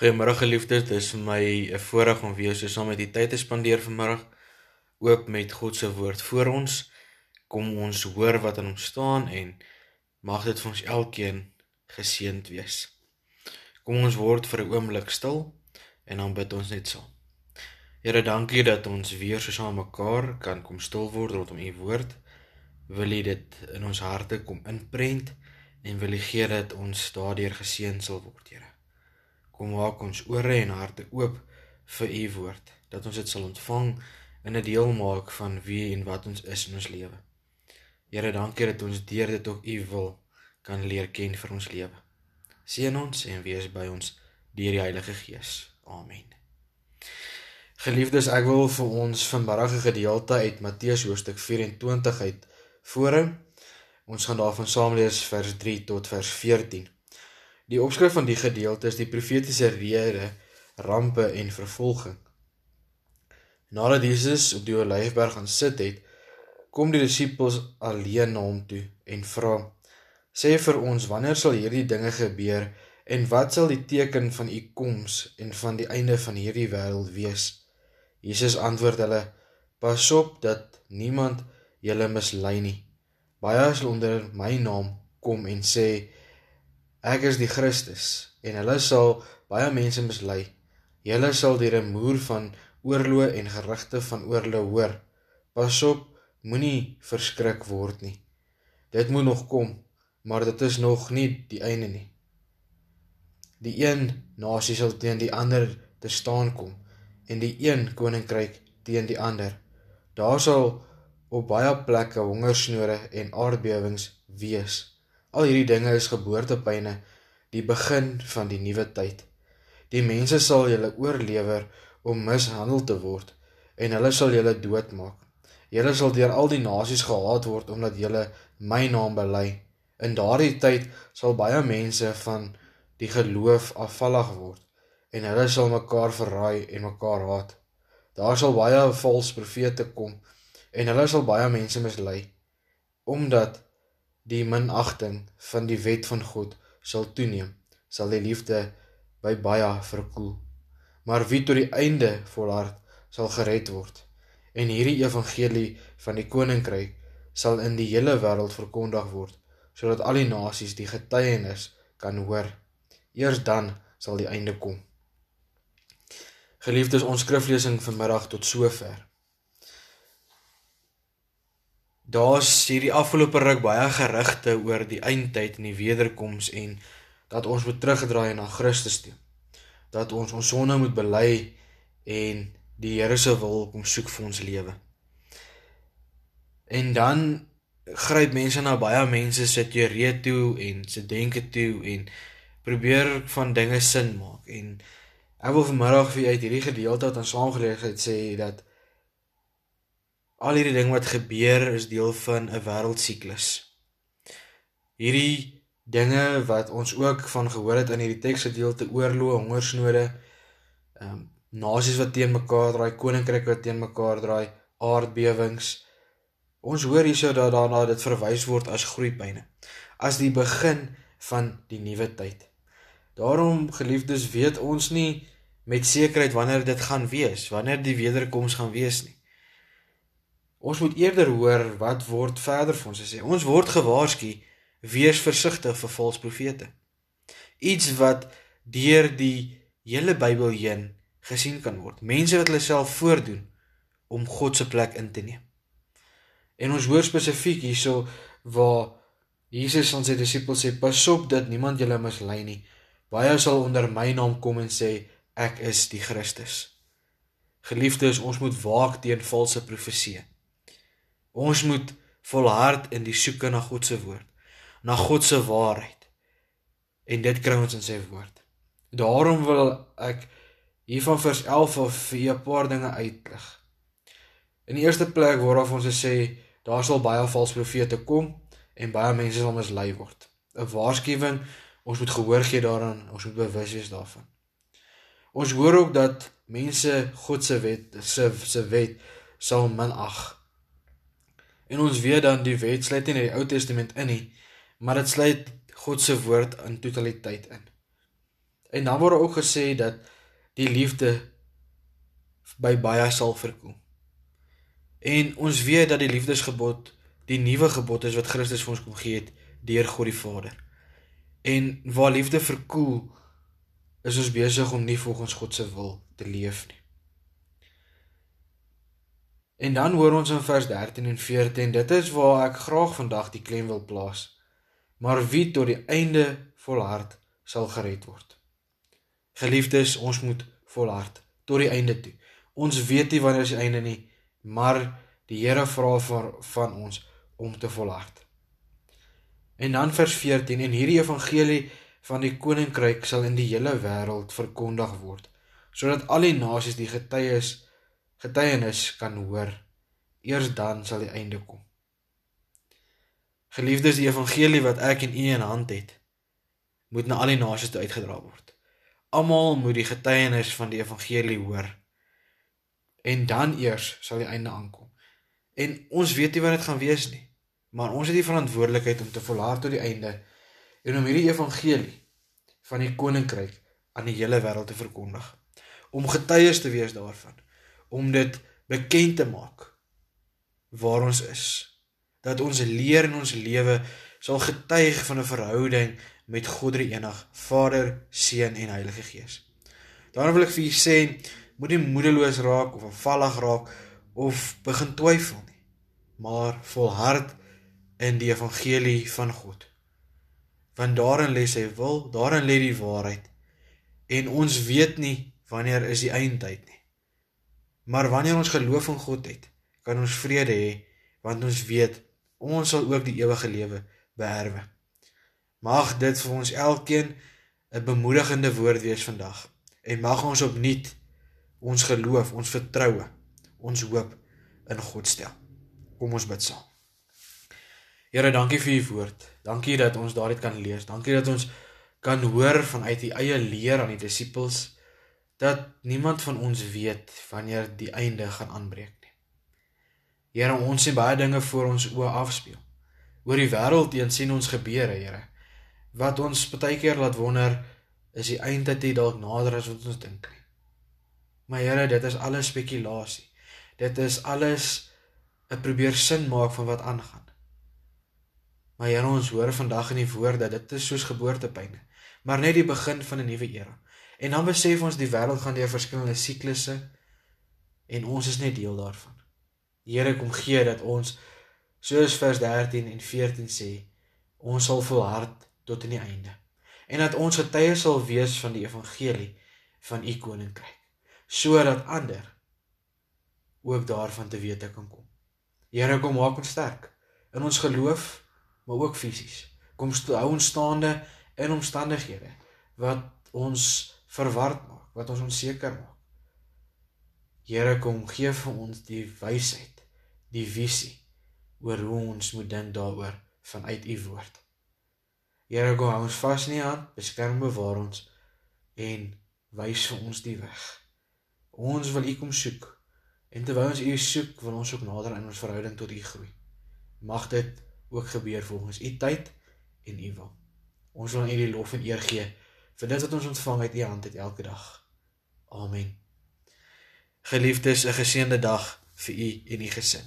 Goeiemôre geliefdes, dis vir my 'n voorreg om weer so saam met u tyd te spandeer vanmiddag. Oop met God se woord voor ons. Kom ons hoor wat in hom staan en mag dit vir ons elkeen geseënd wees. Kom ons word vir 'n oomblik stil en dan bid ons net saam. Here, dankie dat ons weer so saam mekaar kan kom stil word rondom u woord. Wil u dit in ons harte kom inprent en wil u gee dat ons daardeur geseën sal word, Here. Kom maak ons ore en harte oop vir u woord, dat ons dit sal ontvang en 'n deel maak van wie en wat ons is in ons lewe. Here, dankie dat ons deur dit ook u wil kan leer ken vir ons lewe. Seën ons en wees by ons deur die Heilige Gees. Amen. Geliefdes, ek wil vir ons vanmiddag 'n gedeelte uit Matteus hoofstuk 24 uit voorhou. Ons gaan daarvan saam lees vers 3 tot vers 14. Die opskrif van die gedeelte is die profetiese rede rampe en vervolging. Nadat Jesus op die Olyfberg gaan sit het, kom die disippels alleen na hom toe en vra: "Sê vir ons, wanneer sal hierdie dinge gebeur en wat sal die teken van u koms en van die einde van hierdie wêreld wees?" Jesus antwoord hulle: "Pas op dat niemand julle mislei nie. Baie sal onder my naam kom en sê: Ek is die Christus en hulle sal baie mense mislei. Julle sal die rumoer van oorlog en gerugte van oorlog hoor. Pas op, moenie verskrik word nie. Dit moet nog kom, maar dit is nog nie die einde nie. Die een nasie sal teen die ander te staan kom en die een koninkryk teen die ander. Daar sal op baie plekke hongersnode en aardbewings wees. Al hierdie dinge is geboortepyne, die begin van die nuwe tyd. Die mense sal julle oorlewer om mishandel te word en hulle sal julle doodmaak. Julle sal deur al die nasies gehaat word omdat julle my naam bely. In daardie tyd sal baie mense van die geloof afvallig word en hulle sal mekaar verraai en mekaar haat. Daar sal baie valse profete kom en hulle sal baie mense mislei omdat die minagting van die wet van God sal toeneem, sal die liefde by baie verkoel. Maar wie tot die einde volhard, sal gered word. En hierdie evangelie van die koninkryk sal in die hele wêreld verkondig word, sodat al die nasies die getuienis kan hoor. Eers dan sal die einde kom. Geliefdes, ons skriflesing vanmiddag tot sover. Daar's hierdie afgelope ruk baie gerugte oor die eindtyd en die wederkoms en dat ons moet terugdraai na Christus toe. Dat ons ons sonde moet bely en die Here se wil kom soek vir ons lewe. En dan gryp mense na baie mense se teorieë toe en se denke toe en probeer van dinge sin maak en ek wil vanmiddag vir uit hierdie gedeelte wat ons saamgelees het sê dat al hierdie ding wat gebeur is deel van 'n wêreldsiklus. Hierdie dinge wat ons ook van gehoor het in hierdie teksgedeelte oorlog, hongersnode, ehm um, nasies wat teen mekaar draai, koninkryke wat teen mekaar draai, aardbewings. Ons hoor hierso dat daarna dit verwys word as groeipyne, as die begin van die nuwe tyd. Daarom geliefdes, weet ons nie met sekerheid wanneer dit gaan wees, wanneer die wederkoms gaan wees nie. Ons moet eerder hoor wat word verder vir ons sê. Ons word gewaarsku wees versigtig vir valse profete. Iets wat deur die hele Bybel heen gesien kan word. Mense wat hulle self voordoen om God se plek in te neem. En ons hoor spesifiek hierso waar Jesus aan sy disippels sê: "Pas op dat niemand julle mislei nie. Baie sal onder my naam kom en sê ek is die Christus." Geliefdes, ons moet waak teen valse profeseë. Ons moet volhard in die soeke na God se woord, na God se waarheid. En dit kry ons in sy woord. Daarom wil ek hier van vers 11 of vir 'n paar dinge uitlig. In die eerste plek waarop ons sê daar sal baie valse profete kom en baie mense sal mislei word. 'n Waarskuwing, ons moet gehoor gee daaraan, ons moet bewus wees daarvan. Ons hoor ook dat mense God se wet se se wet sal minag. En ons weet dan die wet sluit nie die Ou Testament in nie, maar dit sluit God se woord in totaliteit in. En dan word ook gesê dat die liefde by baie sal verkoel. En ons weet dat die liefdesgebod die nuwe gebod is wat Christus vir ons kom gee het deur God die Vader. En waar liefde verkoel, is ons besig om nie volgens God se wil te leef nie. En dan hoor ons in vers 13 en 14, dit is waar ek graag vandag die klem wil plaas. Maar wie tot die einde volhard sal gered word. Geliefdes, ons moet volhard tot die einde toe. Ons weet nie wanneer is die einde nie, maar die Here vra van, van ons om te volhard. En dan vers 14 en hierdie evangelie van die koninkryk sal in die hele wêreld verkondig word sodat al die nasies die getuies getuienis kan hoor. Eers dan sal die einde kom. Geliefdes die evangelie wat ek en u in hand het moet na al die nasies toe uitgedra word. Almal moet die getuienis van die evangelie hoor. En dan eers sal die einde aankom. En ons weet nie wat dit gaan wees nie maar ons het die verantwoordelikheid om te volhard tot die einde en om hierdie evangelie van die koninkryk aan die hele wêreld te verkondig. Om getuies te wees daarvan om dit bekend te maak waar ons is dat ons leer in ons lewe sal getuig van 'n verhouding met God die enig Vader, Seun en Heilige Gees. Daarom wil ek vir julle sê, moenie moedeloos raak of afvallig raak of begin twyfel nie, maar volhard in die evangelie van God want daarin lê sy wil, daarin lê die waarheid. En ons weet nie wanneer is die eindtyd nie. Maar wanneer ons geloof in God het, kan ons vrede hê want ons weet ons sal ook die ewige lewe beerwe. Mag dit vir ons elkeen 'n bemoedigende woord wees vandag en mag ons opnuut ons geloof, ons vertroue, ons hoop in God stel. Kom ons bid saam. Here, dankie vir u woord. Dankie dat ons daaruit kan lees. Dankie dat ons kan hoor vanuit u eie leer aan die disippels dat niemand van ons weet wanneer die einde gaan aanbreek nie. Here, ons sien baie dinge voor ons oë afspeel. Oor die wêreld teen sien ons gebeure, Here. Wat ons baie keer laat wonder is die eindtyd nie dalk nader as wat ons dink nie. Maar Here, dit is alles spekulasie. Dit is alles 'n probeer sin maak van wat aangaan. Maar Here, ons hoor vandag in die woord dat dit is soos geboortepyne, maar net die begin van 'n nuwe era. En dan besef ons die wêreld gaan deur verskillende siklusse en ons is net deel daarvan. Here, kom gee dat ons soos vers 13 en 14 sê, ons sal volhard tot aan die einde. En dat ons getuies sal wees van die evangelie van u koninkryk, sodat ander ook daarvan te wete kan kom. Here, kom maak ons sterk in ons geloof maar ook fisies. Kom hou ons staande in omstandighede wat ons verward maak, wat ons onseker maak. Here kom gee vir ons die wysheid, die visie oor hoe ons moet dink daaroor vanuit u woord. Here kom hou ons vas in u hand, beskerm bewaar ons en wys vir ons die weg. Ons wil u kom soek en terwyl ons u soek, wil ons ook nader in ons verhouding tot u groei. Mag dit ook gebeur volgens u tyd en u wil. Ons wil aan u die lof en eer gee vir dit wat ons ontvang uit u hand het elke dag. Amen. Geliefdes, 'n geseënde dag vir u en u gesin.